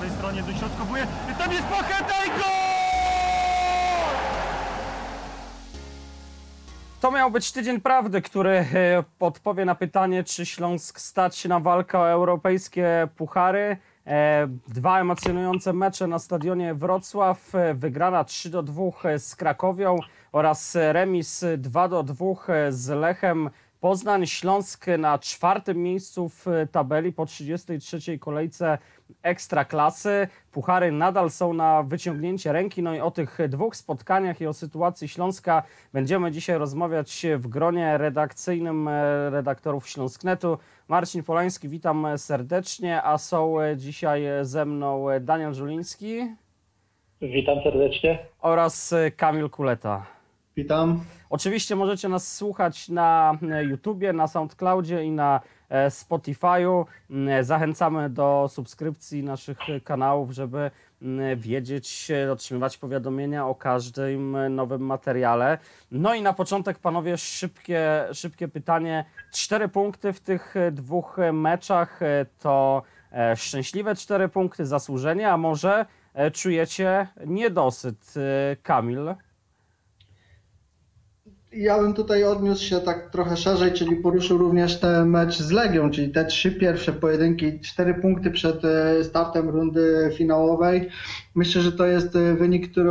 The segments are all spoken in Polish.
prawej stronie dośrodkowuje. Tam jest Pacheta i gol! To miał być tydzień prawdy, który e, odpowie na pytanie, czy Śląsk stać się na walkę o europejskie puchary. E, Dwa emocjonujące mecze na stadionie Wrocław. E, Wygrana 3 do 2 z Krakowią oraz remis 2 do 2 z Lechem Poznań. Śląsk na czwartym miejscu w tabeli po 33 kolejce Ekstraklasy. Puchary nadal są na wyciągnięcie ręki. No i o tych dwóch spotkaniach i o sytuacji Śląska będziemy dzisiaj rozmawiać w gronie redakcyjnym e, redaktorów Śląsknetu. Marcin Polański, witam serdecznie, a są e, dzisiaj ze mną Daniel Żuliński Witam serdecznie. oraz e, Kamil Kuleta. Witam. Oczywiście możecie nas słuchać na e, YouTubie, na SoundCloudzie i na e, Spotify'u. Mm, Zachęcamy do subskrypcji naszych e, kanałów, żeby wiedzieć, e, otrzymywać powiadomienia o każdym e, nowym materiale. No i na początek, panowie, szybkie, szybkie pytanie. Cztery punkty w tych e, dwóch e, meczach e, to e, szczęśliwe cztery punkty, zasłużenie, a może e, czujecie niedosyt? E, Kamil? Ja bym tutaj odniósł się tak trochę szerzej, czyli poruszył również ten mecz z Legią, czyli te trzy pierwsze pojedynki, cztery punkty przed e, startem rundy finałowej. Myślę, że to jest e, wynik, który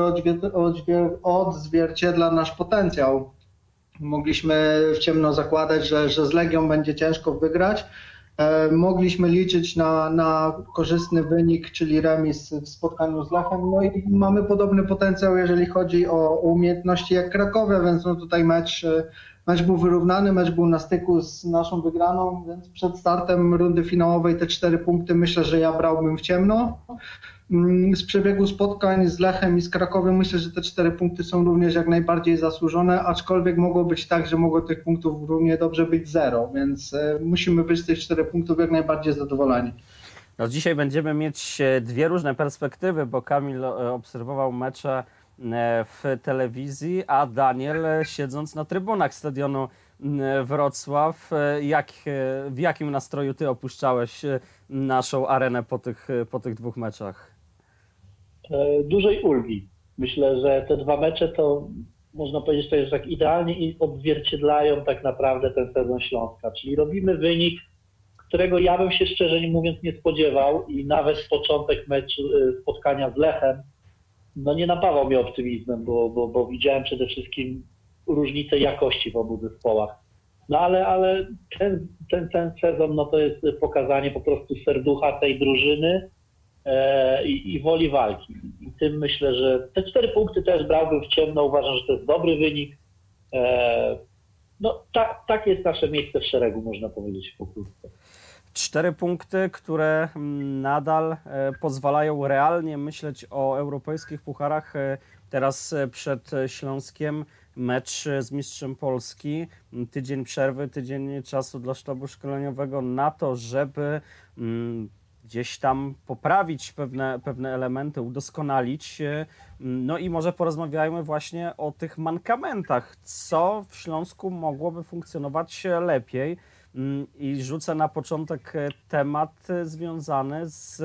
odzwierciedla nasz potencjał. Mogliśmy w ciemno zakładać, że, że z Legią będzie ciężko wygrać. E, Mogliśmy liczyć na, na korzystny wynik, czyli remis w spotkaniu z Lechem. No i mamy podobny potencjał, jeżeli chodzi o, umiejętności jak Krakowia, więc no tutaj mecz, e, mecz był wyrównany, mecz był na styku z naszą wygraną, więc przed startem rundy finałowej te cztery punkty myślę, że ja brałbym w ciemno. Mm, Z przebiegu spotkań z Lechem i z Krakowiem myślę, że te cztery punkty są również jak najbardziej zasłużone, aczkolwiek mogło być tak, że mogło tych punktów równie dobrze być zero, więc e, musimy być z tych czterech punktów jak najbardziej zadowoleni. No, dzisiaj będziemy mieć e, dwie różne perspektywy, bo Kamil e, obserwował mecze w telewizji, a Daniel siedząc na trybunach stadionu Wrocław. Jak, w jakim nastroju ty opuszczałeś naszą arenę po tych, po tych dwóch meczach? E, Dużej ulgi. Myślę, że te dwa mecze to można powiedzieć, to jest tak idealnie odzwierciedlają tak naprawdę ten sezon Śląska. Czyli robimy wynik, którego ja bym się szczerze mówiąc nie spodziewał i nawet początek meczu, e, spotkania z Lechem no nie napawał mnie optymizmem, bo, bo, bo widziałem przede wszystkim różnicę jakości w obu zespołach. No ale, ale ten, ten, ten sezon no to jest pokazanie po prostu serducha tej drużyny i, i woli walki. I tym myślę, że te cztery punkty też brałbym w ciemno. Uważam, że to jest dobry wynik. E, no tak, tak jest nasze miejsce w szeregu, można powiedzieć pokrótce. Cztery punkty, które nadal e, pozwalają realnie myśleć o europejskich pucharach. E, Teraz e, przed e, Śląskiem mecz e, z mistrzem Polski. Tydzień przerwy, tydzień czasu dla sztabu szkoleniowego na to, żeby mm, gdzieś tam poprawić pewne, pewne elementy, udoskonalić. e, No i może porozmawiajmy właśnie o tych mankamentach, co w Śląsku mogłoby funkcjonować lepiej. Mm, I rzucę na początek e, temat e, związany z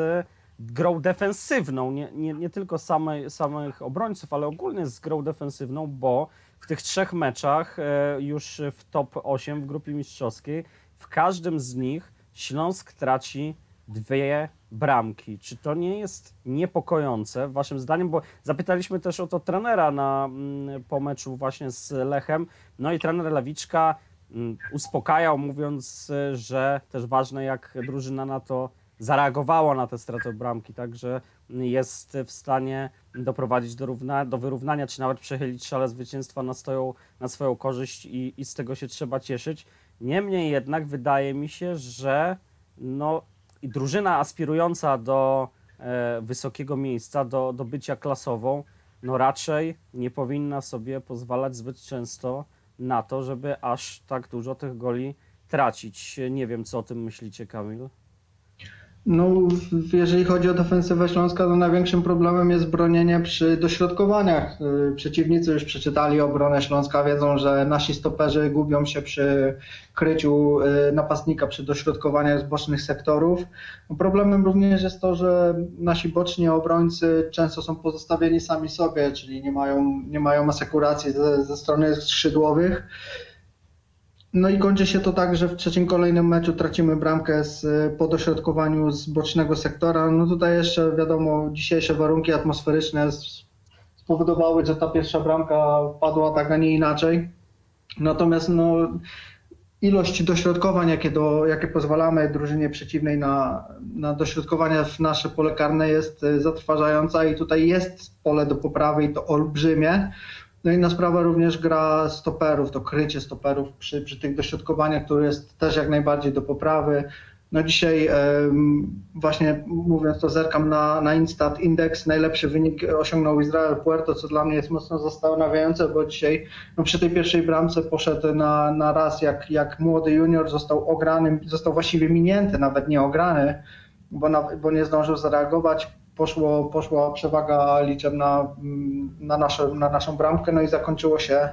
grą defensywną, nie, nie, nie tylko samej, samych obrońców, ale ogólnie z grą defensywną, bo w tych trzech meczach już w top 8 w grupie mistrzowskiej, w każdym z nich Śląsk traci dwie bramki. Czy to nie jest niepokojące waszym zdaniem? Bo zapytaliśmy też o to trenera na, mm, po meczu właśnie z Lechem. No i trener Lewiczka mm, uspokajał, mówiąc, że też ważne, jak drużyna na to zareagowała na tę stratę bramki, także jest w stanie doprowadzić do, równa, do wyrównania, czy nawet przechylić szale zwycięstwa na, swoją, na swoją korzyść i, i z tego się trzeba cieszyć. Niemniej jednak wydaje mi się, że no, i drużyna aspirująca do e, wysokiego miejsca, do, do bycia klasową, no raczej nie powinna sobie pozwalać zbyt często na to, żeby aż tak dużo tych goli tracić. Nie wiem, co o tym myślicie, Kamil. No, jeżeli chodzi o defensywę Śląska, to największym problemem jest bronienie przy dośrodkowaniach. Y, Przeciwnicy już przeczytali obronę Śląska, wiedzą, że nasi stoperzy gubią się przy kryciu y, napastnika, przy dośrodkowaniach z bocznych sektorów. Problemem również jest to, że nasi boczni obrońcy często są pozostawieni sami sobie, czyli nie mają, nie mają asekuracji ze, ze strony skrzydłowych. No i kończy się to tak, że w trzecim kolejnym meczu tracimy bramkę z, po dośrodkowaniu z bocznego sektora. No tutaj jeszcze wiadomo, dzisiejsze warunki atmosferyczne spowodowały, że ta pierwsza bramka padła tak, a nie inaczej. Natomiast no, ilość dośrodkowań, jakie, do, jakie pozwalamy drużynie przeciwnej na, na dośrodkowania w nasze pole karne jest y, zatrważająca i tutaj jest pole do poprawy i to olbrzymie. No i na sprawę również gra stoperów, to krycie stoperów przy, przy tych dośrodkowaniach, które jest też jak najbardziej do poprawy. No dzisiaj właśnie mówiąc to zerkam na, na Instat Index, najlepszy wynik osiągnął Izrael Puerto, co dla mnie jest mocno zastanawiające, bo dzisiaj no przy tej pierwszej bramce poszedł na, na raz jak, jak młody junior, został ograny, został właściwie minięty, nawet nie ograny, bo, na, bo nie zdążył zareagować. Poszło, poszła przewaga liczebna mm, na, nasze, na naszą bramkę, no i zakończyło się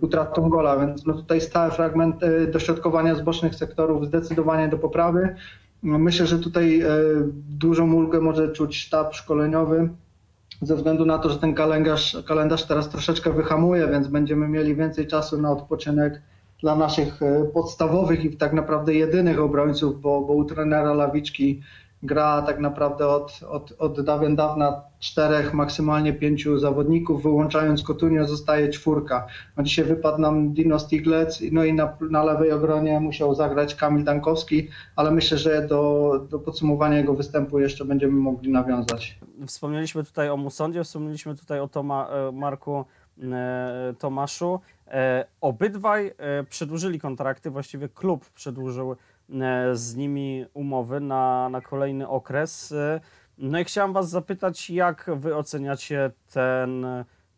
utratą gola, więc no tutaj stały fragment dośrodkowania z bocznych sektorów zdecydowanie do poprawy. Myślę, że tutaj e, dużą ulgę może czuć sztab szkoleniowy ze względu na to, że ten kalendarz, kalendarz teraz troszeczkę wyhamuje, więc będziemy mieli więcej czasu na odpoczynek dla naszych e, podstawowych i tak naprawdę jedynych obrońców, bo, bo u trenera Lawiczki gra tak naprawdę od, od, od dawien dawna czterech, maksymalnie pięciu zawodników, wyłączając Kotunio zostaje czwórka. No dzisiaj wypadł nam Dino Stiglec, no i na, na lewej obronie musiał zagrać Kamil Dankowski, ale myślę, że do, do podsumowania jego występu jeszcze będziemy mogli nawiązać. Wspomnieliśmy tutaj o Musondzie, wspomnieliśmy tutaj o Toma, e, Marku e, Tomaszu. E, Obydwaj przedłużyli kontrakty, właściwie klub przedłużył z nimi umowy na, na kolejny okres. E, No i chciałem Was zapytać, jak Wy oceniacie ten,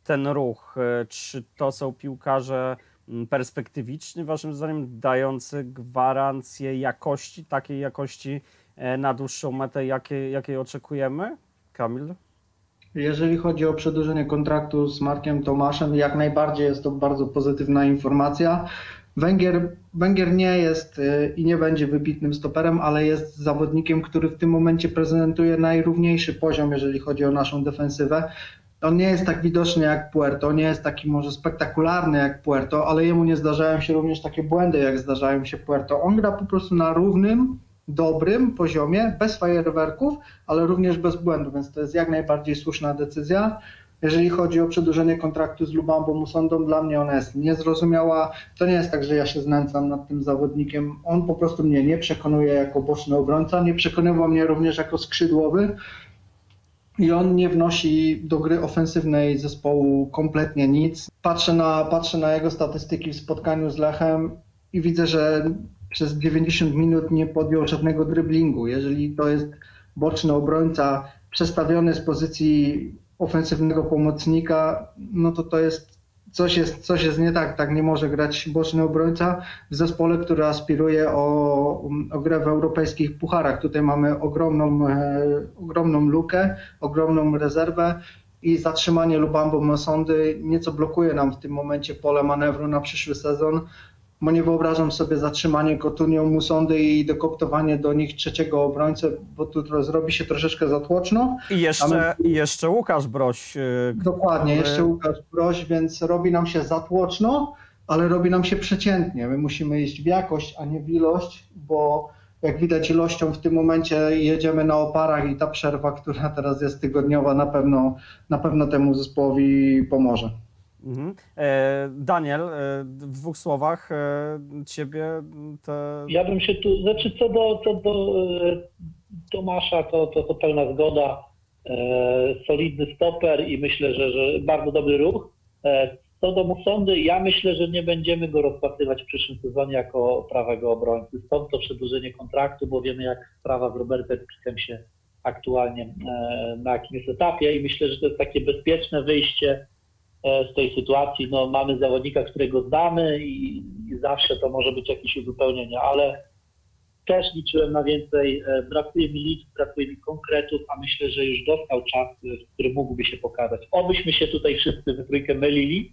ten ruch? E, Czy to są piłkarze perspektywiczni, Waszym zdaniem, dający gwarancję jakości, takiej jakości e, na dłuższą metę, jakiej, jakiej oczekujemy? Kamil? Jeżeli chodzi o przedłużenie kontraktu z Markiem Tomaszem, jak najbardziej jest to bardzo pozytywna informacja. Węgier, Węgier nie jest y, i nie będzie wybitnym stoperem, ale jest zawodnikiem, który w tym momencie prezentuje najrówniejszy poziom, jeżeli chodzi o naszą defensywę. On nie jest tak widoczny jak Puerto, nie jest taki może spektakularny jak Puerto, ale jemu nie zdarzają się również takie błędy, jak zdarzają się Puerto. On gra po prostu na równym, dobrym poziomie, bez fajerwerków, ale również bez błędu, więc to jest jak najbardziej słuszna decyzja. Jeżeli chodzi o przedłużenie kontraktu z Lubambą Musondą, dla mnie ona jest niezrozumiała. To nie jest tak, że ja się znęcam nad tym zawodnikiem. On po prostu mnie nie przekonuje jako boczny obrońca, nie przekonywał mnie również jako skrzydłowy i on nie wnosi do gry ofensywnej zespołu kompletnie nic. Patrzę na, patrzę na jego statystyki w spotkaniu z Lechem i widzę, że przez 90 minut nie podjął żadnego dryblingu. Jeżeli to jest boczny obrońca przestawiony z pozycji ofensywnego pomocnika, no to to jest coś jest, coś jest nie tak. Tak nie może grać boczny obrońca w zespole, który aspiruje o, o grę w europejskich pucharach. Tutaj mamy ogromną, e, ogromną lukę, ogromną rezerwę i zatrzymanie Lubambo Masondy nieco blokuje nam w tym momencie pole manewru na przyszły sezon, bo nie wyobrażam sobie zatrzymanie Kotunią Musondy i dokoptowanie do nich trzeciego obrońcę, bo tu zrobi się troszeczkę zatłoczno. I jeszcze, i jeszcze Łukasz Broś. y, Dokładnie, który- jeszcze Łukasz Broś, więc robi nam się zatłoczno, ale robi nam się przeciętnie. My musimy iść w jakość, a nie w ilość, bo jak widać ilością w tym momencie jedziemy na oparach i ta przerwa, która teraz jest tygodniowa, na pewno, na pewno temu zespołowi pomoże. Mhm. E, Daniel, e, w dwóch słowach e, ciebie te... Ja bym się tu, znaczy co do, co do Tomasza, to, to, to pełna zgoda. Solidny stoper i myślę, że, że bardzo dobry ruch. Co do Musondy, ja myślę, że nie będziemy go rozpatrywać w przyszłym sezonie jako prawego obrońcy. Stąd to przedłużenie kontraktu, bo wiemy jak sprawa z Robertem się aktualnie na jakim jest etapie i myślę, że to jest takie bezpieczne wyjście z tej sytuacji. No, mamy zawodnika, którego znamy i, i zawsze to może być jakieś uzupełnienie, ale też liczyłem na więcej. E, Brakuje mi liczb, brakuje mi konkretów, a myślę, że już dostał czas, e, w którym mógłby się pokazać. Obyśmy się tutaj wszyscy we trójkę mylili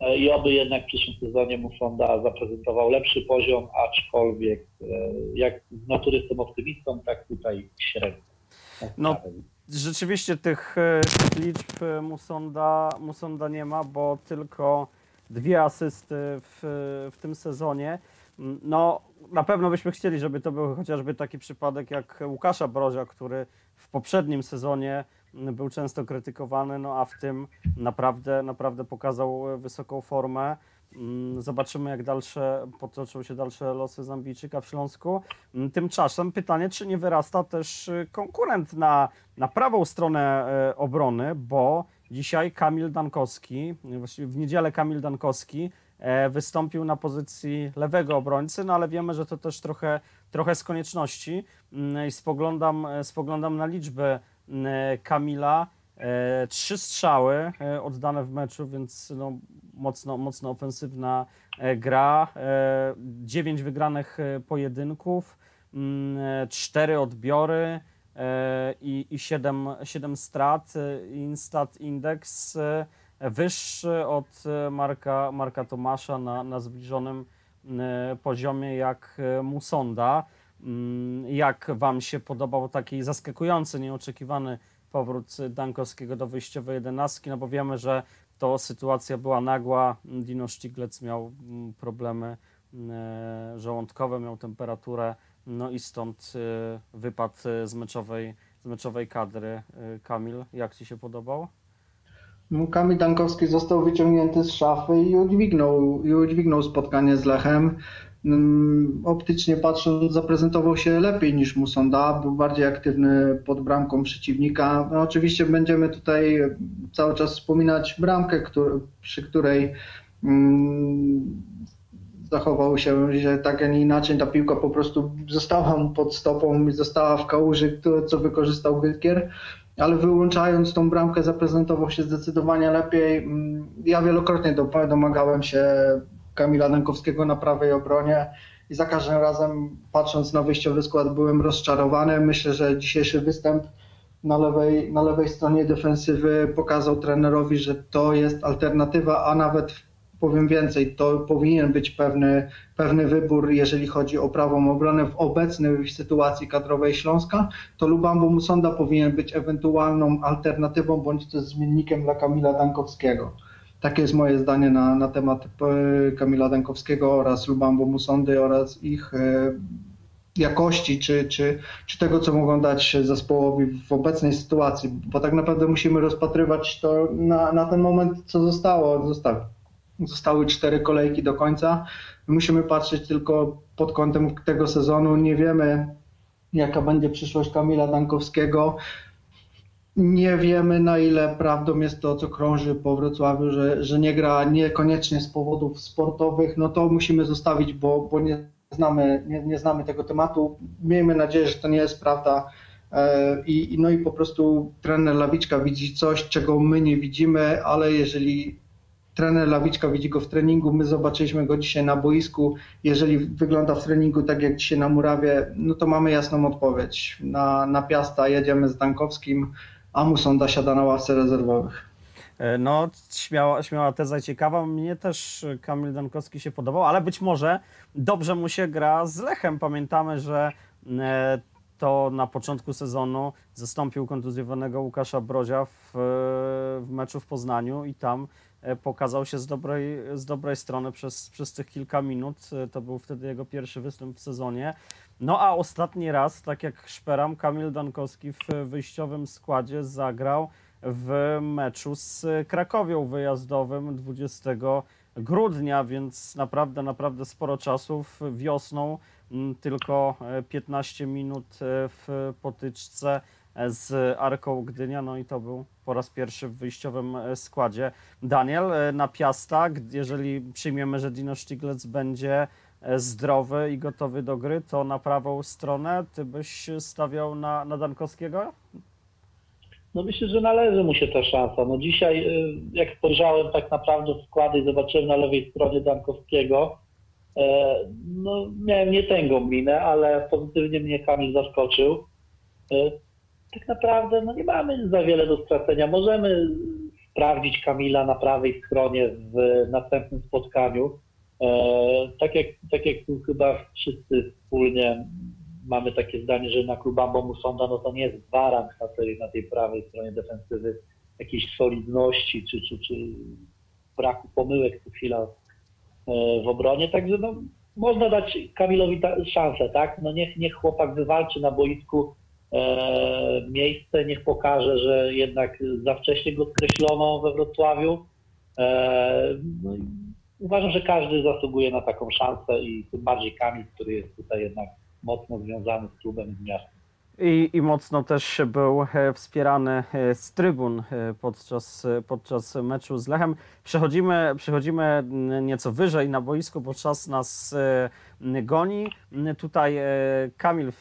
e, i oby jednak w przyszłym sezonie Musonda zaprezentował lepszy poziom, aczkolwiek e, jak z natury jestem optymistą, tak tutaj średnio. No, Rzeczywiście tych, e, tych liczb e, Musonda, Musonda nie ma, bo tylko dwie asysty w, w tym sezonie. Mm, No, na pewno byśmy chcieli, żeby to był chociażby taki przypadek jak Łukasza Brozia, który w poprzednim sezonie mm, był często krytykowany, no a w tym naprawdę, naprawdę pokazał e, wysoką formę. Mm, Zobaczymy, jak dalsze potoczą się dalsze losy Zambijczyka w Śląsku. Mm, Tymczasem pytanie, czy nie wyrasta też y, konkurent na, na prawą stronę e, obrony, bo dzisiaj Kamil Dankowski, y, właściwie w niedzielę Kamil Dankowski e, wystąpił na pozycji lewego obrońcy, no ale wiemy, że to też trochę, trochę z konieczności. Mm, I spoglądam, e, spoglądam na liczbę e, Kamila. E, Trzy strzały e, oddane w meczu, więc no, mocno, mocno ofensywna e, gra. Dziewięć wygranych pojedynków, mm, cztery odbiory i, i siedem, siedem strat. Instat Index e, wyższy od Marka, Marka Tomasza na, na zbliżonym poziomie jak Musonda. Mm, Jak Wam się podobał taki zaskakujący, nieoczekiwany powrót Dankowskiego do wyjściowej jedenastki? No bo wiemy, że to sytuacja była nagła. Dino Sztiglec miał mm, problemy e, żołądkowe, miał temperaturę, no i stąd e, wypadł e, z meczowej, z meczowej kadry. Kamil, jak Ci się podobał? No, Kamil Dankowski został wyciągnięty z szafy i udźwignął, i udźwignął spotkanie z Lechem. Mm, Optycznie patrząc, zaprezentował się lepiej niż Musonda, był bardziej aktywny pod bramką przeciwnika. No, oczywiście będziemy tutaj cały czas wspominać bramkę, któr- przy której mm, zachował się, że tak, a nie inaczej ta piłka po prostu została mu pod stopą i została w kałuży, co wykorzystał Gylkier ale wyłączając tą bramkę zaprezentował się zdecydowanie lepiej. Mm, Ja wielokrotnie do- domagałem się Kamila Dankowskiego na prawej obronie i za każdym razem patrząc na wyjściowy skład byłem rozczarowany. Myślę, że dzisiejszy występ na lewej, na lewej stronie defensywy pokazał trenerowi, że to jest alternatywa, a nawet powiem więcej, to powinien być pewny, pewny wybór, jeżeli chodzi o prawą obronę w obecnej sytuacji kadrowej Śląska, to Lubambo Musonda powinien być ewentualną alternatywą bądź też zmiennikiem dla Kamila Dankowskiego. Takie jest moje zdanie na, na temat e, Kamila Dankowskiego oraz Lubambo Musondy oraz ich e, jakości, czy, czy, czy tego, co mogą dać zespołowi w obecnej sytuacji, bo tak naprawdę musimy rozpatrywać to na, na ten moment, co zostało. Zostały, zostały cztery kolejki do końca. Musimy patrzeć tylko pod kątem tego sezonu. Nie wiemy, jaka będzie przyszłość Kamila Dankowskiego. Nie wiemy, na ile prawdą jest to, co krąży po Wrocławiu, że, że nie gra niekoniecznie z powodów sportowych. No to musimy zostawić, bo, bo nie, znamy, nie, nie znamy tego tematu. Miejmy nadzieję, że to nie jest prawda. E, I, no i po prostu trener Lawiczka widzi coś, czego my nie widzimy, ale jeżeli trener Lawiczka widzi go w treningu, my zobaczyliśmy go dzisiaj na boisku, jeżeli wygląda w treningu tak jak dzisiaj na Murawie, no to mamy jasną odpowiedź. Na, na Piasta jedziemy z Dankowskim, a Musonda siada na ławce rezerwowych. E, No, śmiała, śmiała teza ciekawa. Mnie też Kamil Dankowski się podobał, ale być może dobrze mu się gra z Lechem. Pamiętamy, że e, to na początku sezonu zastąpił kontuzjowanego Łukasza Brozia w, w meczu w Poznaniu i tam e, pokazał się z dobrej, z dobrej strony przez, przez tych kilka minut. E, To był wtedy jego pierwszy występ w sezonie. No a ostatni raz, tak jak szperam, Kamil Dankowski w wyjściowym składzie zagrał w meczu z Krakowią wyjazdowym 20 grudnia, więc naprawdę, naprawdę sporo czasów. Wiosną mm, tylko e, 15 minut e, w potyczce e, z Arką Gdynia, no i to był po raz pierwszy w wyjściowym e, składzie. Daniel, e, na Piasta, jeżeli przyjmiemy, że Dino Stiglec będzie e, zdrowy i gotowy do gry, to na prawą stronę ty byś stawiał na, na Dankowskiego? No myślę, że należy mu się ta szansa. No dzisiaj, y, jak spojrzałem tak naprawdę w składy i zobaczyłem na lewej stronie Dankowskiego, E, no, miałem nietęgą minę, ale pozytywnie mnie Kamil zaskoczył. E, tak naprawdę no, nie mamy za wiele do stracenia. Możemy sprawdzić Kamila na prawej stronie w następnym spotkaniu. E, tak, jak, tak jak chyba wszyscy wspólnie mamy takie zdanie, że na klubambo Musonda no to nie jest gwarant na tej, na tej prawej stronie defensywy jakiejś solidności czy, czy, czy braku pomyłek co chwila e, w obronie, także no, można dać Kamilowi ta, szansę, tak? No niech, niech chłopak wywalczy na boisku e, miejsce, niech pokaże, że jednak za wcześnie go skreślono we Wrocławiu. E, no uważam, że każdy zasługuje na taką szansę i tym bardziej Kamil, który jest tutaj jednak mocno związany z klubem z miastem. I, I mocno też był e, wspierany e, z trybun e, podczas, podczas meczu z Lechem. Przechodzimy, przechodzimy mm, nieco wyżej na boisku, bo czas nas goni. Tutaj Kamil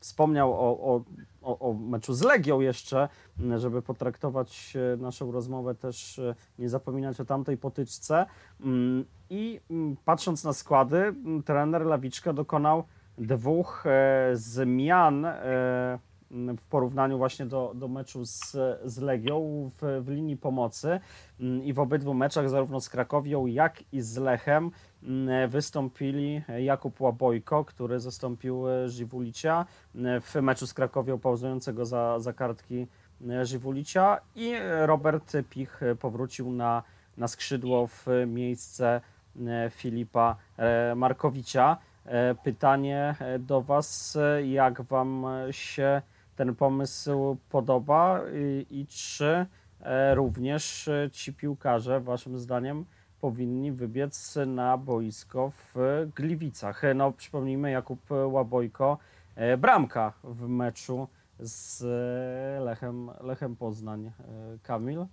wspomniał o, o, o, meczu z Legią jeszcze, żeby potraktować naszą rozmowę też, nie zapominać o tamtej potyczce. Mm, I mm, patrząc na składy, trener Lawiczka dokonał dwóch e, zmian e, w porównaniu właśnie do, do meczu z, z Legią w, w linii pomocy mm, i w obydwu meczach zarówno z Krakowią jak i z Lechem mm, wystąpili Jakub Łabojko, który zastąpił Żywulicia w meczu z Krakowią pauzującego za, za kartki Żywulicia i Robert Pich powrócił na, na skrzydło w miejsce Filipa Markowicza. E, pytanie e, do Was, e, jak Wam się ten pomysł podoba i, i czy również ci piłkarze, Waszym zdaniem, powinni wybiec na boisko w Gliwicach. No, przypomnijmy, Jakub Łabojko, bramka w meczu z Lechem, Lechem Poznań. Kamil?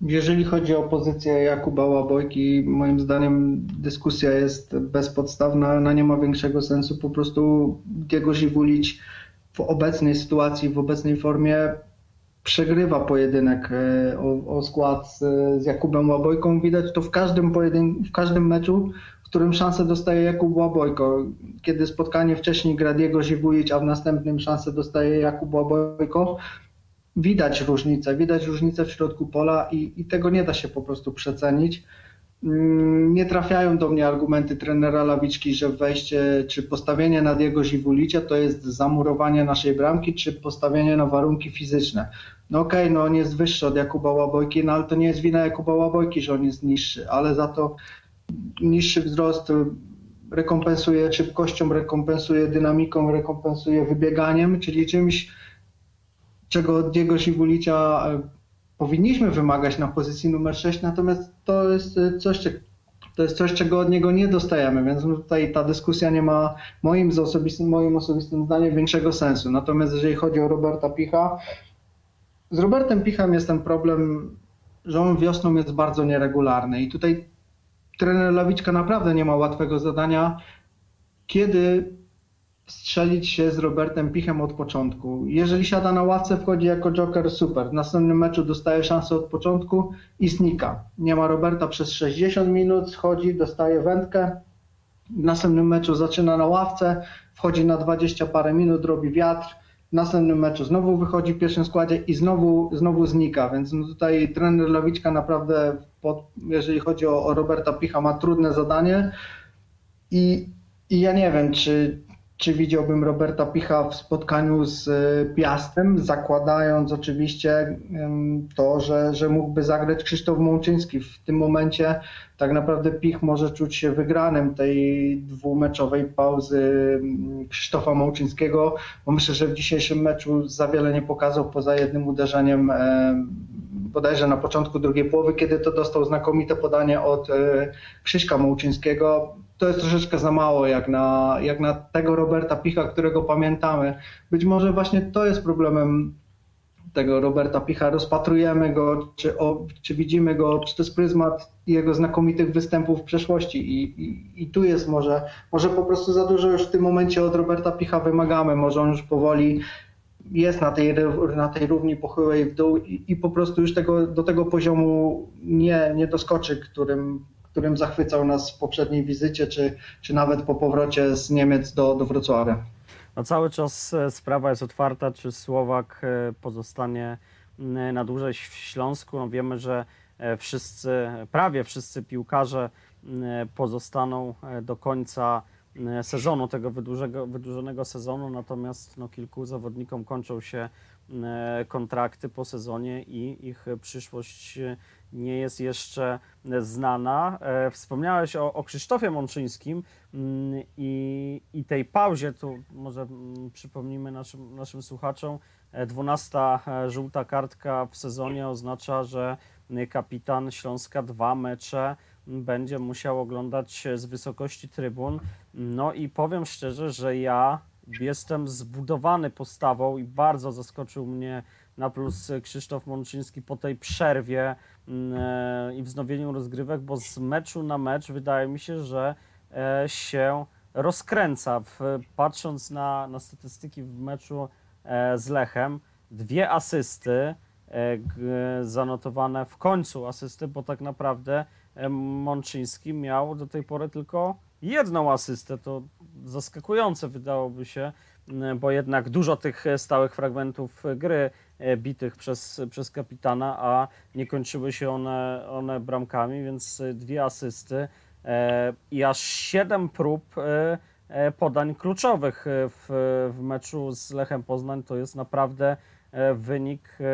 Jeżeli chodzi o pozycję Jakuba Łabojki, moim zdaniem dyskusja jest bezpodstawna, ona nie ma większego sensu. Po prostu Diego Żiwulić w obecnej sytuacji, w obecnej formie przegrywa pojedynek e, o, o skład z, z, Jakubem Łabojką. Widać to w każdym, pojedyn- w każdym meczu, w którym szansę dostaje Jakub Łabojko. Kiedy spotkanie wcześniej gra Diego Żiwulić, a w następnym szansę dostaje Jakub Łabojko, widać różnicę, widać różnicę w środku pola i, i tego nie da się po prostu przecenić. Mm, nie trafiają do mnie argumenty trenera Lawiczki, że wejście czy postawienie na Diego Ziwulicia to jest zamurowanie naszej bramki, czy postawienie na warunki fizyczne. No okej, okay, no on jest wyższy od Jakuba Łabojki, no ale to nie jest wina Jakuba Łabojki, że on jest niższy, ale za to niższy wzrost rekompensuje szybkością, rekompensuje dynamiką, rekompensuje wybieganiem, czyli czymś, czego od Diego Sibulicia e, powinniśmy wymagać na pozycji numer 6, natomiast to jest e, coś, to jest coś, czego od niego nie dostajemy, więc tutaj ta dyskusja nie ma moim, osobistym, moim osobistym zdaniem większego sensu. Natomiast jeżeli chodzi o Roberta Picha, z Robertem Pichem jest ten problem, że on wiosną jest bardzo nieregularny i tutaj trener Lawiczka naprawdę nie ma łatwego zadania, kiedy strzelić się z Robertem Pichem od początku. Jeżeli siada na ławce, wchodzi jako joker, super. W następnym meczu dostaje szansę od początku i znika. Nie ma Roberta przez 60 minut, schodzi, dostaje wędkę. W następnym meczu zaczyna na ławce, wchodzi na 20 parę minut, robi wiatr. W następnym meczu znowu wychodzi w pierwszym składzie i znowu, znowu znika, więc no tutaj trener Lawiczka naprawdę, pod, jeżeli chodzi o, o Roberta Picha, ma trudne zadanie i, i ja nie wiem, czy, czy widziałbym Roberta Picha w spotkaniu z e, Piastem, zakładając oczywiście to, że, że mógłby zagrać Krzysztof Mączyński. W tym momencie tak naprawdę Pich może czuć się wygranym tej dwumeczowej pauzy Krzysztofa Mączyńskiego, bo myślę, że w dzisiejszym meczu za wiele nie pokazał poza jednym uderzeniem bodajże na początku drugiej połowy, kiedy to dostał znakomite podanie od e, Krzyśka Małczyńskiego. To jest troszeczkę za mało jak na, jak na tego Roberta Picha, którego pamiętamy. Być może właśnie to jest problemem tego Roberta Picha. Rozpatrujemy go, czy, o, czy widzimy go przez pryzmat jego znakomitych występów w przeszłości i, i, i tu jest może, może po prostu za dużo już w tym momencie od Roberta Picha wymagamy. Może on już powoli jest na tej, na tej równi pochyłej w dół i, i po prostu już tego, do tego poziomu nie, nie doskoczy, którym, którym zachwycał nas w poprzedniej wizycie, czy, czy nawet po powrocie z Niemiec do, do Wrocławia. No cały czas e, sprawa jest otwarta, czy Słowak e, pozostanie m, na dłużej w Śląsku. No wiemy, że e, wszyscy, prawie wszyscy piłkarze pozostaną e, do końca sezonu, tego wydłużego, wydłużonego sezonu, natomiast no, kilku zawodnikom kończą się kontrakty po sezonie i ich przyszłość e, nie jest jeszcze znana. E, Wspomniałeś o, o Krzysztofie Mączyńskim mm, i, i tej pauzie, tu może mm, przypomnijmy naszym, naszym słuchaczom, e, 12 e, żółta kartka w sezonie oznacza, że kapitan Śląska dwa mecze będzie musiał oglądać e, z wysokości trybun. No i powiem szczerze, że ja jestem zbudowany postawą i bardzo zaskoczył mnie na plus Krzysztof Mączyński po tej przerwie mm, e, i wznowieniu rozgrywek, bo z meczu na mecz wydaje mi się, że e, się rozkręca. Patrząc na, na statystyki w meczu e, z Lechem, dwie asysty zanotowane w końcu asysty, bo tak naprawdę Mączyński miał do tej pory tylko jedną asystę. To zaskakujące wydałoby się, bo jednak dużo tych e, stałych fragmentów gry e, bitych przez, przez kapitana, a nie kończyły się one, one bramkami, więc e, dwie asysty e, i aż siedem prób e, e, podań kluczowych e, w, w meczu z Lechem Poznań. To jest naprawdę e, wynik e,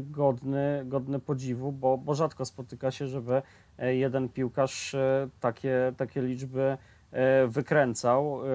godny, godny podziwu, bo, bo rzadko spotyka się, żeby e, jeden piłkarz e, takie, takie liczby e, wykręcał. E,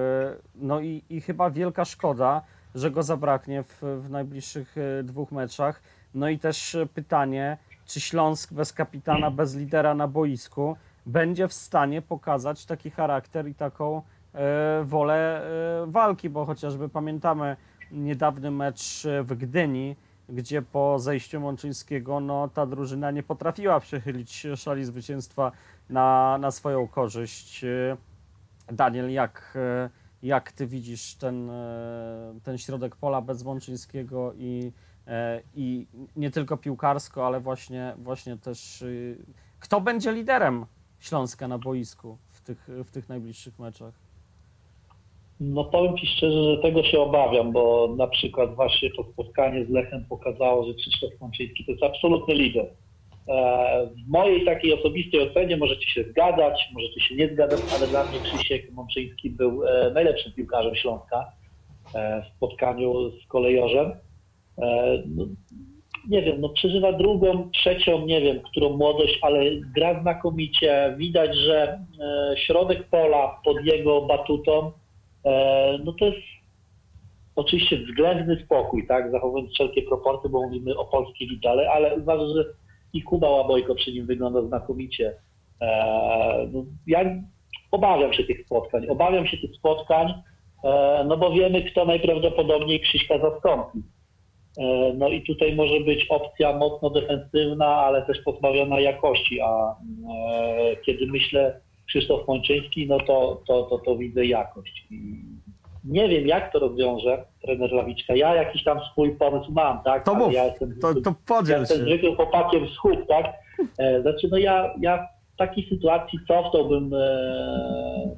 No i, i chyba wielka szkoda, że go zabraknie w, w najbliższych e, dwóch meczach. No i też e, pytanie, czy Śląsk bez kapitana, bez lidera na boisku będzie w stanie pokazać taki charakter i taką e, wolę e, walki, bo chociażby pamiętamy niedawny mecz e, w Gdyni, gdzie po zejściu Mączyńskiego no, ta drużyna nie potrafiła przechylić szali zwycięstwa na, na swoją korzyść. Daniel, jak, e, jak ty widzisz ten, e, ten środek pola bez Mączyńskiego i, e, i nie tylko piłkarsko, ale właśnie, właśnie też y, kto będzie liderem Śląska na boisku w tych, w tych najbliższych meczach? No powiem Ci szczerze, że tego się obawiam, bo na przykład właśnie to spotkanie z Lechem pokazało, że Krzysztof Mączyński to jest absolutny lider. E, W mojej takiej osobistej ocenie możecie się zgadzać, możecie się nie zgadzać, ale dla mnie Krzysiek Mączyński był e, najlepszym piłkarzem Śląska e, w spotkaniu z kolejorzem. No, nie wiem, no przeżywa drugą, trzecią, nie wiem, którą młodość, ale gra znakomicie. Widać, że środek pola pod jego batutą no to jest oczywiście względny spokój, tak, zachowując wszelkie proporcje, bo mówimy o polskiej lidze, ale uważam, że i Kuba Łabojko przy nim wygląda znakomicie. E, no, ja obawiam się tych spotkań, obawiam się tych spotkań, e, no bo wiemy, kto najprawdopodobniej Krzyśka zastąpi. E, No i tutaj może być opcja mocno defensywna, ale też pozbawiona jakości, a kiedy myślę Krzysztof Mączyński, no to, to, to, to widzę jakość. Nie wiem, jak to rozwiąże trener Lawiczka. Ja jakiś tam swój pomysł mam, tak? To mów, ja jestem, to, to ja podziel jestem się. zwykłym chłopakiem z hut, tak? E, Znaczy, no ja, ja w takiej sytuacji cofnąłbym e,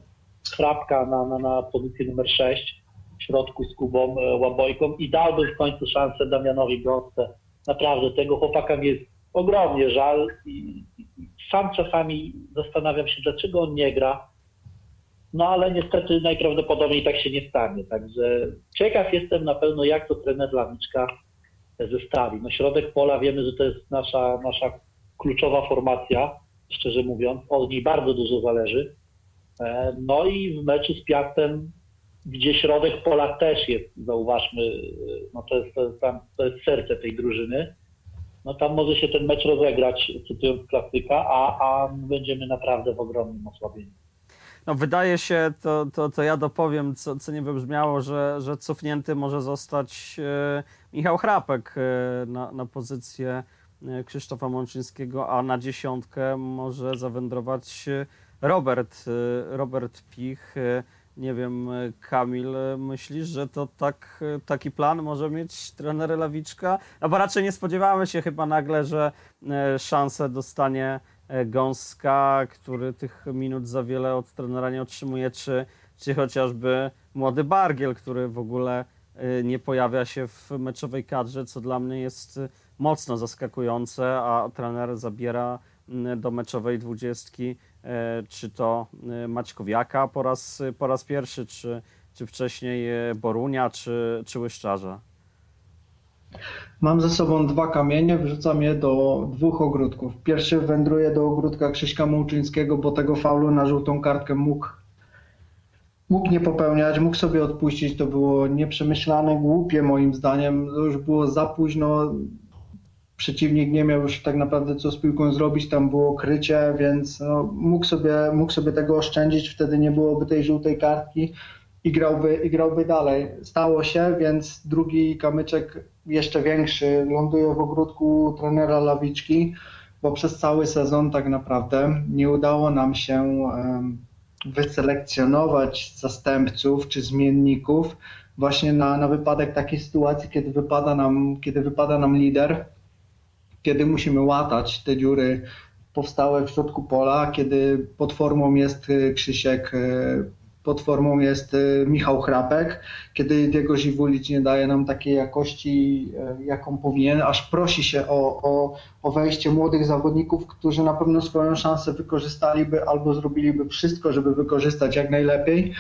Hrabka na, na, na pozycję numer 6 w środku z Kubą e, Łabojką i dałbym w końcu szansę Damianowi Gąsce. Naprawdę, tego chłopaka mi jest ogromnie żal i, i sam czasami zastanawiam się, dlaczego on nie gra. No ale niestety najprawdopodobniej tak się nie stanie. Także ciekaw jestem na pewno, jak to trener Lawiczka zestawi. No środek pola wiemy, że to jest nasza, nasza kluczowa formacja, szczerze mówiąc. Od niej bardzo dużo zależy. E, No i w meczu z Piastem, gdzie środek pola też jest, zauważmy, no to jest, to jest, tam, to jest serce tej drużyny. No tam może się ten mecz rozegrać, cytując klasyka, a, a my będziemy naprawdę w ogromnym osłabieniu. No, wydaje się, to, to, to ja dopowiem, co, co nie wybrzmiało, że, że cofnięty może zostać e, Michał Chrapek e, na, na pozycję e, Krzysztofa Mączyńskiego, a na dziesiątkę może zawędrować Robert, Robert Pich. Nie wiem, Kamil, myślisz, że to tak, taki plan może mieć trener Lawiczka? No bo raczej nie spodziewamy się chyba nagle, że szansę dostanie Gąska, który tych minut za wiele od trenera nie otrzymuje, czy, czy chociażby młody Bargiel, który w ogóle e, nie pojawia się w meczowej kadrze, co dla mnie jest e, mocno zaskakujące, a trener zabiera do meczowej dwudziestki e, czy to e, Maćkowiaka po raz, po raz pierwszy, czy, czy wcześniej e, Borunia, czy, czy Łyszczarza. Mam ze sobą dwa kamienie, wrzucam je do dwóch ogródków. Pierwszy wędruje do ogródka Krzyśka Mączyńskiego, bo tego faulu na żółtą kartkę mógł, mógł nie popełniać, mógł sobie odpuścić. To było nieprzemyślane, głupie moim zdaniem. To już było za późno. Przeciwnik nie miał już tak naprawdę co z piłką zrobić, tam było krycie, więc no, mógł, sobie, mógł sobie tego oszczędzić, wtedy nie byłoby tej żółtej kartki i grałby, i grałby dalej. Stało się, więc drugi kamyczek jeszcze większy ląduje w ogródku trenera Lawiczki, bo przez cały sezon tak naprawdę nie udało nam się wyselekcjonować zastępców czy zmienników właśnie na, na wypadek takiej sytuacji, kiedy wypada nam, kiedy wypada nam lider, kiedy musimy łatać te dziury powstałe w środku pola, kiedy pod formą jest y, Krzysiek y, pod formą jest y, Michał Chrapek, kiedy Diego Ziwulic nie daje nam takiej jakości, y, jaką powinien, aż prosi się o, o, o wejście młodych zawodników, którzy na pewno swoją szansę wykorzystaliby albo zrobiliby wszystko, żeby wykorzystać jak najlepiej.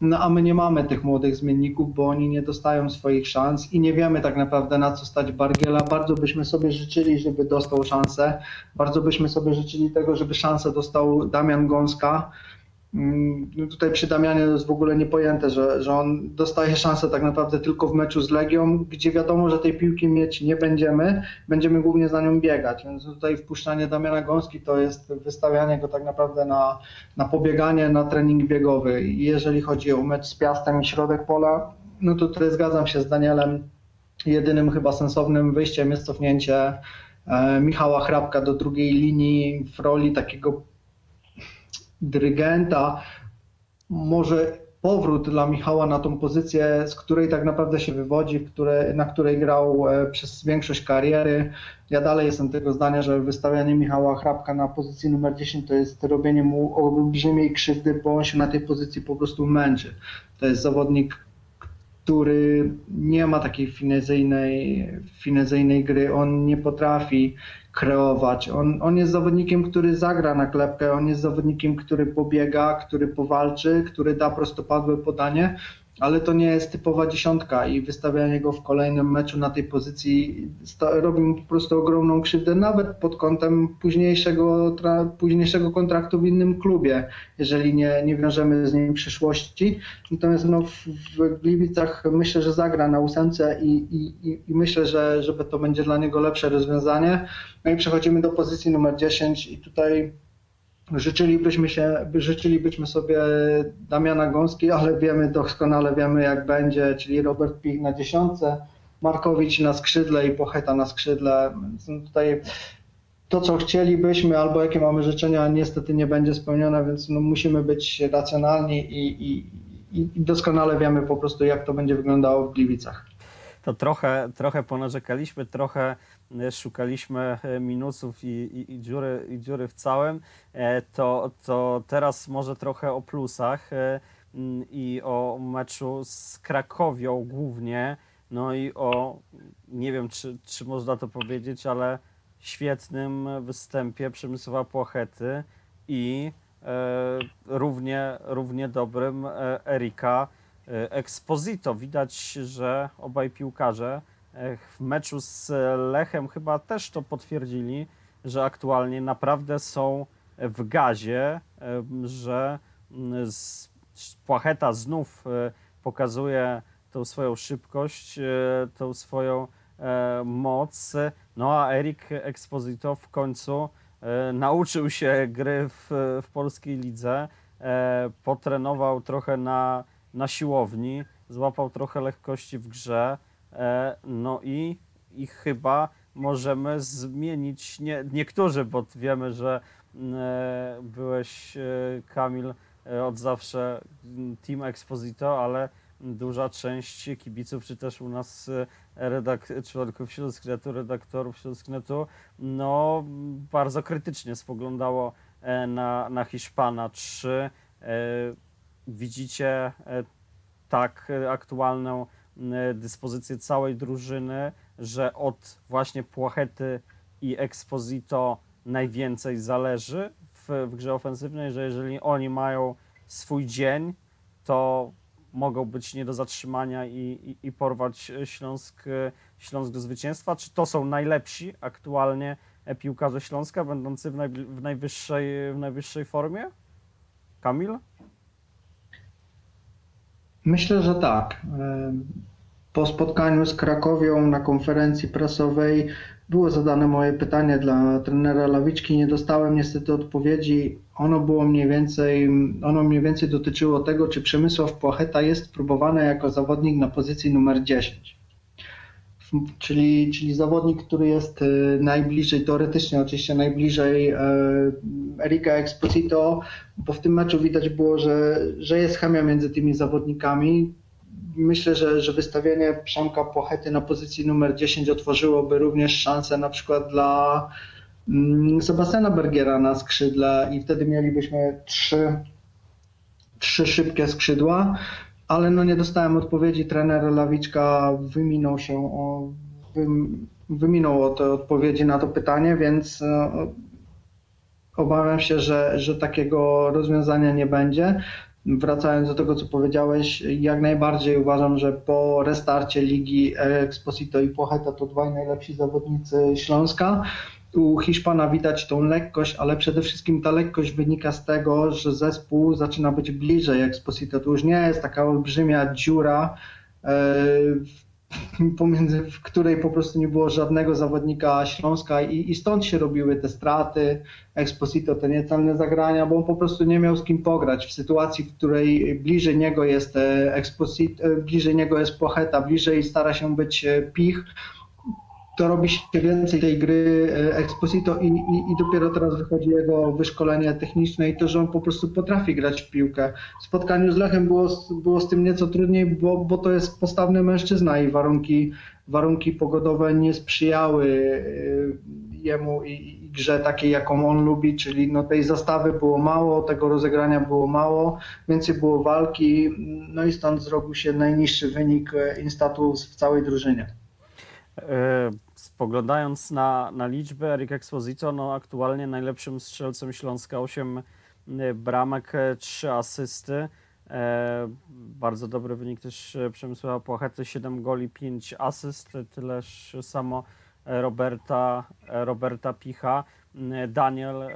No a my nie mamy tych młodych zmienników, bo oni nie dostają swoich szans i nie wiemy tak naprawdę na co stać Bargiela. Bardzo byśmy sobie życzyli, żeby dostał szansę. Bardzo byśmy sobie życzyli tego, żeby szansę dostał Damian Gąska. Mm, no Tutaj przy Damianie jest w ogóle niepojęte, że, że on dostaje szansę tak naprawdę tylko w meczu z Legią, gdzie wiadomo, że tej piłki mieć nie będziemy, będziemy głównie za nią biegać, więc tutaj wpuszczanie Damiana Gąski to jest wystawianie go tak naprawdę na, na pobieganie, na trening biegowy. I jeżeli chodzi o mecz z Piastem i środek pola, no to tutaj zgadzam się z Danielem, jedynym chyba sensownym wyjściem jest cofnięcie e, Michała Hrabka do drugiej linii w roli takiego dyrygenta, może powrót dla Michała na tą pozycję, z której tak naprawdę się wywodzi, które, na której grał e, przez większość kariery. Ja dalej jestem tego zdania, że wystawianie Michała Hrabka na pozycji numer 10 to jest robienie mu olbrzymiej krzywdy, bo on się na tej pozycji po prostu męczy. To jest zawodnik, który nie ma takiej finezyjnej, finezyjnej gry, on nie potrafi kreować. On, on jest zawodnikiem, który zagra na klepkę, on jest zawodnikiem, który pobiega, który powalczy, który da prostopadłe podanie, ale to nie jest typowa dziesiątka i wystawianie go w kolejnym meczu na tej pozycji robi mu po prostu ogromną krzywdę, nawet pod kątem późniejszego, późniejszego kontraktu w innym klubie, jeżeli nie, nie wiążemy z nim przyszłości. Natomiast no, w, w Gliwicach myślę, że zagra na ósemce i, i, i- i myślę, że żeby to będzie dla niego lepsze rozwiązanie. No i przechodzimy do pozycji numer 10 i tutaj Życzylibyśmy, się, życzylibyśmy sobie Damiana Gąski, ale wiemy doskonale, wiemy jak będzie, czyli Robert Pich na dziesiątce, Markowicz na skrzydle i Pocheta na skrzydle. Więc no tutaj to, co chcielibyśmy albo jakie mamy życzenia, niestety nie będzie spełnione, więc no musimy być racjonalni i, i, i doskonale wiemy po prostu, jak to będzie wyglądało w Gliwicach. to trochę, trochę ponarzekaliśmy, trochę szukaliśmy e, minusów i, i, i, dziury, i dziury w całym, e, to, to teraz może trochę o plusach e, mm, i o meczu z Krakowią głównie, no i o, nie wiem czy, czy można to powiedzieć, ale świetnym występie Przemysława Płochety i e, równie, równie dobrym e, Erika e, Exposito. Widać, że obaj piłkarze e, w meczu z Lechem chyba też to potwierdzili, że aktualnie naprawdę są w gazie, e, że mm, Płacheta znów e, pokazuje tą swoją szybkość, e, tą swoją e, moc, no a Erik Exposito w końcu e, nauczył się gry w, w polskiej lidze, e, potrenował trochę na, na siłowni, złapał trochę lekkości w grze, e, no i, i chyba możemy zmienić, nie, niektórzy, bo wiemy, że mm, e, byłeś e, Kamil e, od zawsze mm, Team Exposito, ale duża część kibiców, czy też u nas e, redak- członków Śląsknetu, redaktorów Śląsknetu, no bardzo krytycznie spoglądało e, na, na Hiszpana. Czy e, widzicie e, tak e, aktualną e, dyspozycję całej drużyny, że od właśnie Płachety i Exposito najwięcej zależy w, w grze ofensywnej, że jeżeli oni mają swój dzień, to mogą być nie do zatrzymania i, i, i porwać Śląsk, Śląsk do zwycięstwa? Czy to są najlepsi aktualnie piłkarze Śląska, będący w, najbli- w, najwyższej, w najwyższej formie? Kamil? Myślę, że tak. Em, Po spotkaniu z Krakowią na konferencji prasowej było zadane moje pytanie dla trenera Lawiczki. Nie dostałem niestety odpowiedzi. Ono było mniej więcej, ono mniej więcej dotyczyło tego, czy Przemysław Płacheta jest próbowany jako zawodnik na pozycji numer 10. Czyli, czyli zawodnik, który jest y, najbliżej, teoretycznie oczywiście najbliżej e, Erika Exposito, bo w tym meczu widać było, że, że jest chemia między tymi zawodnikami. Myślę, że, że wystawienie Przemka Płachety na pozycji numer 10 otworzyłoby również szansę na przykład dla mm, Sebastiana Bergiera na skrzydle i wtedy mielibyśmy trzy, trzy szybkie skrzydła, ale no nie dostałem odpowiedzi. Trener Lawiczka wyminął się o, wym, wyminął od odpowiedzi na to pytanie, więc e, Obawiam się, że, że takiego rozwiązania nie będzie. Wracając do tego, co powiedziałeś, jak najbardziej uważam, że po restarcie ligi Exposito i Płocheta to dwaj najlepsi zawodnicy Śląska. U Hiszpana widać tą lekkość, ale przede wszystkim ta lekkość wynika z tego, że zespół zaczyna być bliżej Exposito. To już nie jest taka olbrzymia dziura, e, pomiędzy w której po prostu nie było żadnego zawodnika Śląska i, i stąd się robiły te straty, Exposito, te niecelne zagrania, bo on po prostu nie miał z kim pograć w sytuacji, w której bliżej niego jest e, Exposito, e, bliżej niego jest Pocheta, bliżej stara się być Pich, to robi się więcej tej gry e, Exposito i, i, i dopiero teraz wychodzi jego wyszkolenie techniczne i to, że on po prostu potrafi grać w piłkę. W spotkaniu z Lechem było, było z tym nieco trudniej, bo, bo to jest postawny mężczyzna i warunki, warunki pogodowe nie sprzyjały e, jemu i, i grze takiej, jaką on lubi, czyli no tej zastawy było mało, tego rozegrania było mało, więcej było walki, no i stąd zrobił się najniższy wynik e, Instatu w całej drużynie. E, Spoglądając na, na liczbę, Erik Exposito no, aktualnie najlepszym strzelcem Śląska, 8 bramek, 3 asysty. E, bardzo dobry wynik też e, Przemysława Płachety, 7 goli, 5 asyst, tyleż samo e, Roberta, e, Roberta Picha. E, Daniel, e,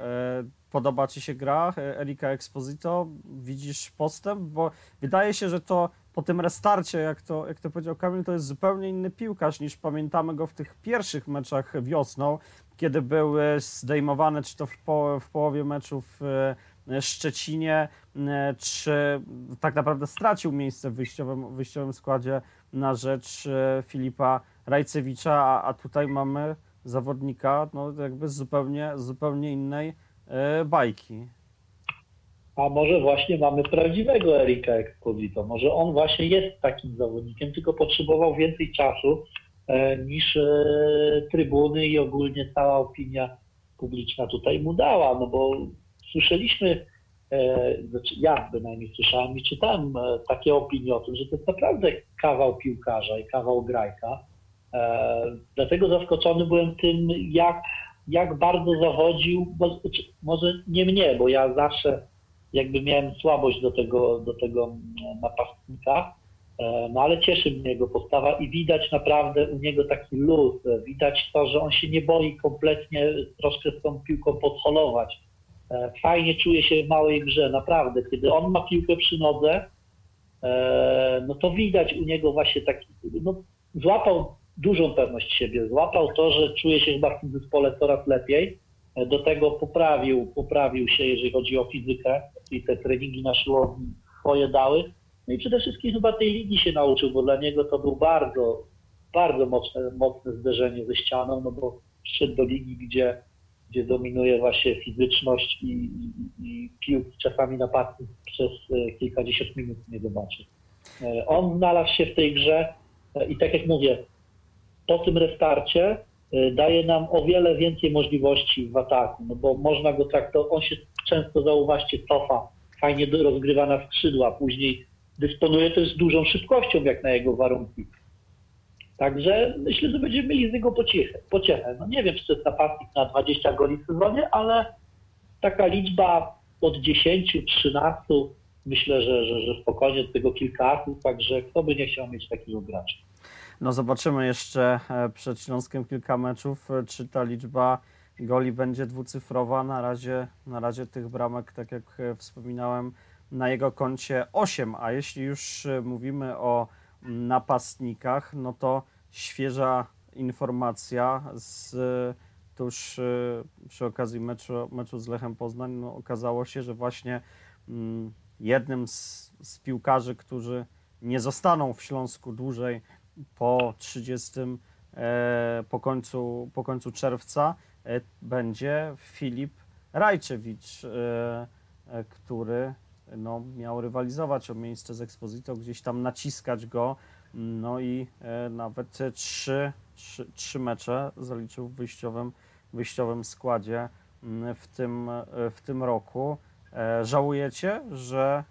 podoba Ci się gra e, Erika Exposito? Widzisz postęp? Bo wydaje się, że to po tym restarcie, jak to, jak to powiedział Kamil, to jest zupełnie inny piłkarz niż pamiętamy go w tych pierwszych meczach wiosną, kiedy był e, zdejmowany, czy to w, po, w połowie meczu w e, Szczecinie, e, czy tak naprawdę stracił miejsce w wyjściowym, wyjściowym składzie na rzecz Filipa Rajcewicza, a, a tutaj mamy zawodnika no, jakby z zupełnie, zupełnie innej bajki. A może właśnie mamy prawdziwego Erika Exposito. Może on właśnie jest takim zawodnikiem, tylko potrzebował więcej czasu e, niż e, trybuny i ogólnie cała opinia publiczna tutaj mu dała. No bo słyszeliśmy, e, znaczy ja bynajmniej słyszałem i czytałem takie opinie o tym, że to jest naprawdę kawał piłkarza i kawał grajka. Dlatego zaskoczony byłem tym, jak, jak bardzo zawodził, bo, znaczy, może nie mnie, bo ja zawsze jakby miałem słabość do tego, do tego mm, napastnika, e, no ale cieszy mnie jego postawa i widać naprawdę u niego taki luz, e, widać to, że on się nie boi kompletnie troszkę z tą piłką podholować. E, Fajnie czuje się w małej grze, naprawdę. Kiedy on ma piłkę przy nodze, e, no to widać u niego właśnie taki, no złapał dużą pewność siebie, złapał to, że czuje się chyba w tym zespole coraz lepiej, do tego poprawił, poprawił się, jeżeli chodzi o fizykę i te treningi na siłowni swoje dały. No i przede wszystkim chyba tej ligi się nauczył, bo dla niego to był bardzo, bardzo mocne, mocne zderzenie ze ścianą, no bo szedł do ligi, gdzie, gdzie dominuje właśnie fizyczność i, i, i piłki czasami napastnik przez e, kilkadziesiąt minut nie zobaczy. E, On znalazł się w tej grze e, i tak jak mówię, po tym restarcie daje nam o wiele więcej możliwości w ataku, no bo można go traktować, on się często zauważcie cofa, fajnie rozgrywa na skrzydła, później dysponuje też dużą szybkością jak na jego warunki. Także myślę, że będziemy mieli z niego pociechę. pociechę. No nie wiem, czy to jest napastnik na 20 goli w sezonie, ale taka liczba od 10, 13, myślę, że, że, że spokojnie tego kilka asów, także kto by nie chciał mieć takiego gracza. No zobaczymy jeszcze e, przed Śląskiem kilka meczów, e, czy ta liczba goli będzie dwucyfrowa. Na razie, na razie tych bramek, tak jak e, wspominałem, na jego koncie 8, a jeśli już mówimy o napastnikach, no to świeża informacja z tuż przy okazji meczu, meczu z Lechem Poznań, no okazało się, że właśnie mm, jednym z, z piłkarzy, którzy nie zostaną w Śląsku dłużej po 30, e, po końcu, po końcu czerwca e, będzie Filip Rajczewicz, e, który no, miał rywalizować o miejsce z Exposito, gdzieś tam naciskać go, no i nawet trzy, trzy, trzy mecze zaliczył w wyjściowym, wyjściowym składzie mm, w tym, w tym roku. Żałujecie, że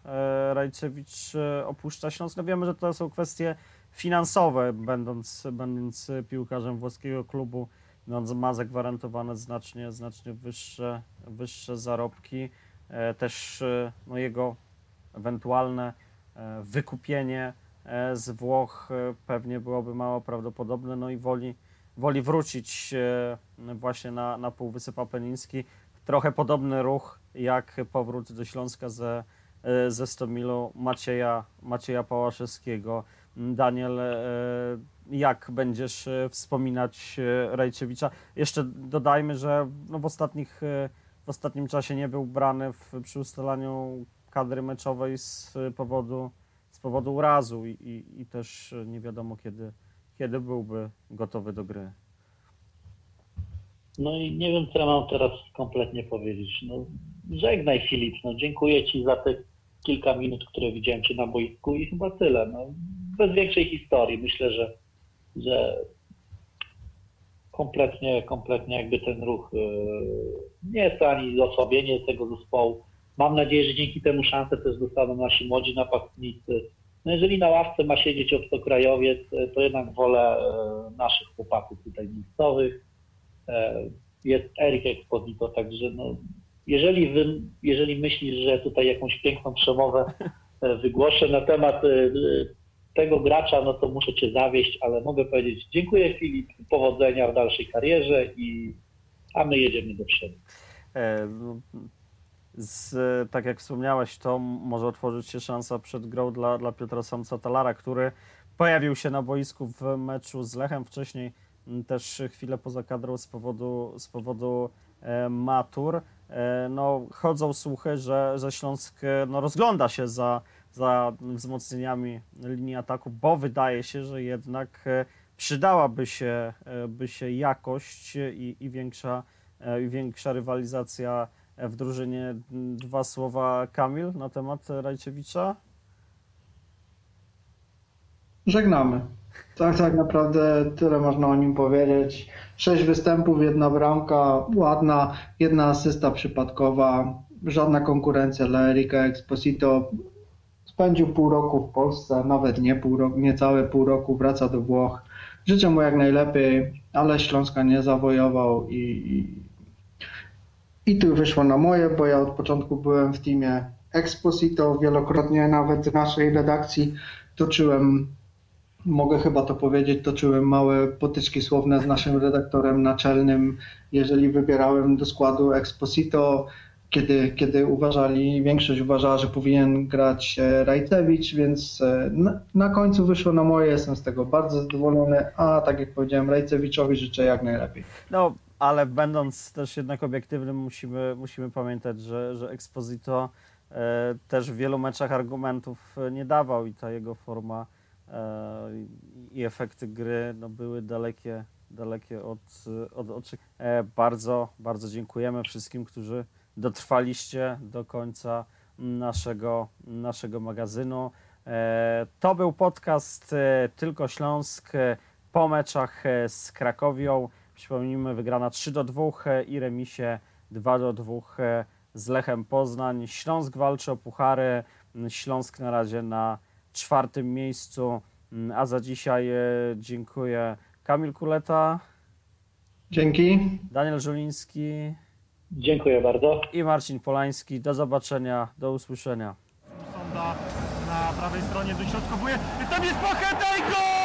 Rajczewicz opuszcza Śląsk? No wiemy, że to są kwestie finansowe, będąc, będąc piłkarzem włoskiego klubu, no, ma zagwarantowane znacznie, znacznie wyższe, wyższe zarobki. E, Też e, no, jego ewentualne e, wykupienie z Włoch pewnie byłoby mało prawdopodobne, no i woli, woli wrócić właśnie na, na Półwysep Apeniński. Trochę podobny ruch jak powrót do Śląska ze, ze Stomilu Macieja, Macieja Pałaszewskiego. Daniel, e, jak będziesz e, wspominać e, Rajczewicza? Jeszcze dodajmy, że no w, ostatnich, w ostatnim czasie nie był brany w, przy ustalaniu kadry meczowej z powodu, z powodu urazu i, i, i też nie wiadomo kiedy, kiedy byłby gotowy do gry. No i nie wiem, co ja mam teraz kompletnie powiedzieć. No, żegnaj Filip, no, dziękuję Ci za te kilka minut, które widziałem Cię na boisku i chyba tyle. No, bez większej historii. Myślę, że, że kompletnie, kompletnie jakby ten ruch e, nie jest to ani osłabienie tego zespołu. Mam nadzieję, że dzięki temu szansę też dostaną nasi młodzi napastnicy. No jeżeli na ławce ma siedzieć obcokrajowiec, e, to jednak wolę e, naszych chłopaków tutaj miejscowych. Jest Erik Exposito, także no, jeżeli, wy, jeżeli myślisz, że tutaj jakąś piękną przemowę wygłoszę na temat tego gracza, no to muszę Cię zawieść, ale mogę powiedzieć dziękuję Filip, powodzenia w dalszej karierze i a my jedziemy do przodu. E, Z, tak jak wspomniałeś, to może otworzyć się szansa przed grą dla, dla Piotra Samca Talara, który pojawił się na boisku w meczu z Lechem wcześniej, też chwilę poza kadrą z powodu, z powodu e, matur. E, no, chodzą słuchy, że, że Śląsk no, rozgląda się za, za wzmocnieniami linii ataku, bo wydaje się, że jednak e, przydałaby się, e, by się jakość i, i, większa, e, i większa rywalizacja w drużynie. Dwa słowa Kamil na temat Rajczewicza. Żegnamy. Tak, tak naprawdę tyle można o nim powiedzieć. Sześć występów, jedna bramka, ładna, jedna asysta przypadkowa, żadna konkurencja dla Erika Exposito. Spędził pół roku w Polsce, nawet nie pół roku, niecałe pół roku, wraca do Włoch. Życzę mu jak najlepiej, ale Śląska nie zawojował i, i, i tu wyszło na moje, bo ja od początku byłem w teamie Exposito, wielokrotnie nawet w naszej redakcji toczyłem mogę chyba to powiedzieć, toczyłem małe potyczki słowne z naszym redaktorem naczelnym, jeżeli wybierałem do składu Exposito, kiedy, kiedy uważali, większość uważała, że powinien grać e, Rajcewicz, więc e, na, na końcu wyszło na moje, jestem z tego bardzo zadowolony, a tak jak powiedziałem, Rajcewiczowi życzę jak najlepiej. No, ale będąc też jednak obiektywnym, musimy, musimy pamiętać, że, że Exposito e, też w wielu meczach argumentów nie dawał i ta jego forma e, i efekty gry no, były dalekie, dalekie od, od oczekiwań. E, bardzo, bardzo dziękujemy wszystkim, którzy dotrwaliście do końca naszego, naszego magazynu. E, To był podcast e, Tylko Śląsk e, po meczach z Krakowią. Przypomnijmy, wygrana 3 do 2 e, i remisie 2 do 2 e, z Lechem Poznań. Śląsk walczy o puchary. Śląsk na razie na czwartym miejscu. A za dzisiaj dziękuję Kamil Kuleta, Dzięki. Daniel Żuliński Dziękuję bardzo. i Marcin Polański. Do zobaczenia, do usłyszenia. Sonda na prawej stronie dośrodkowuje. I tam jest Pacheta i gol!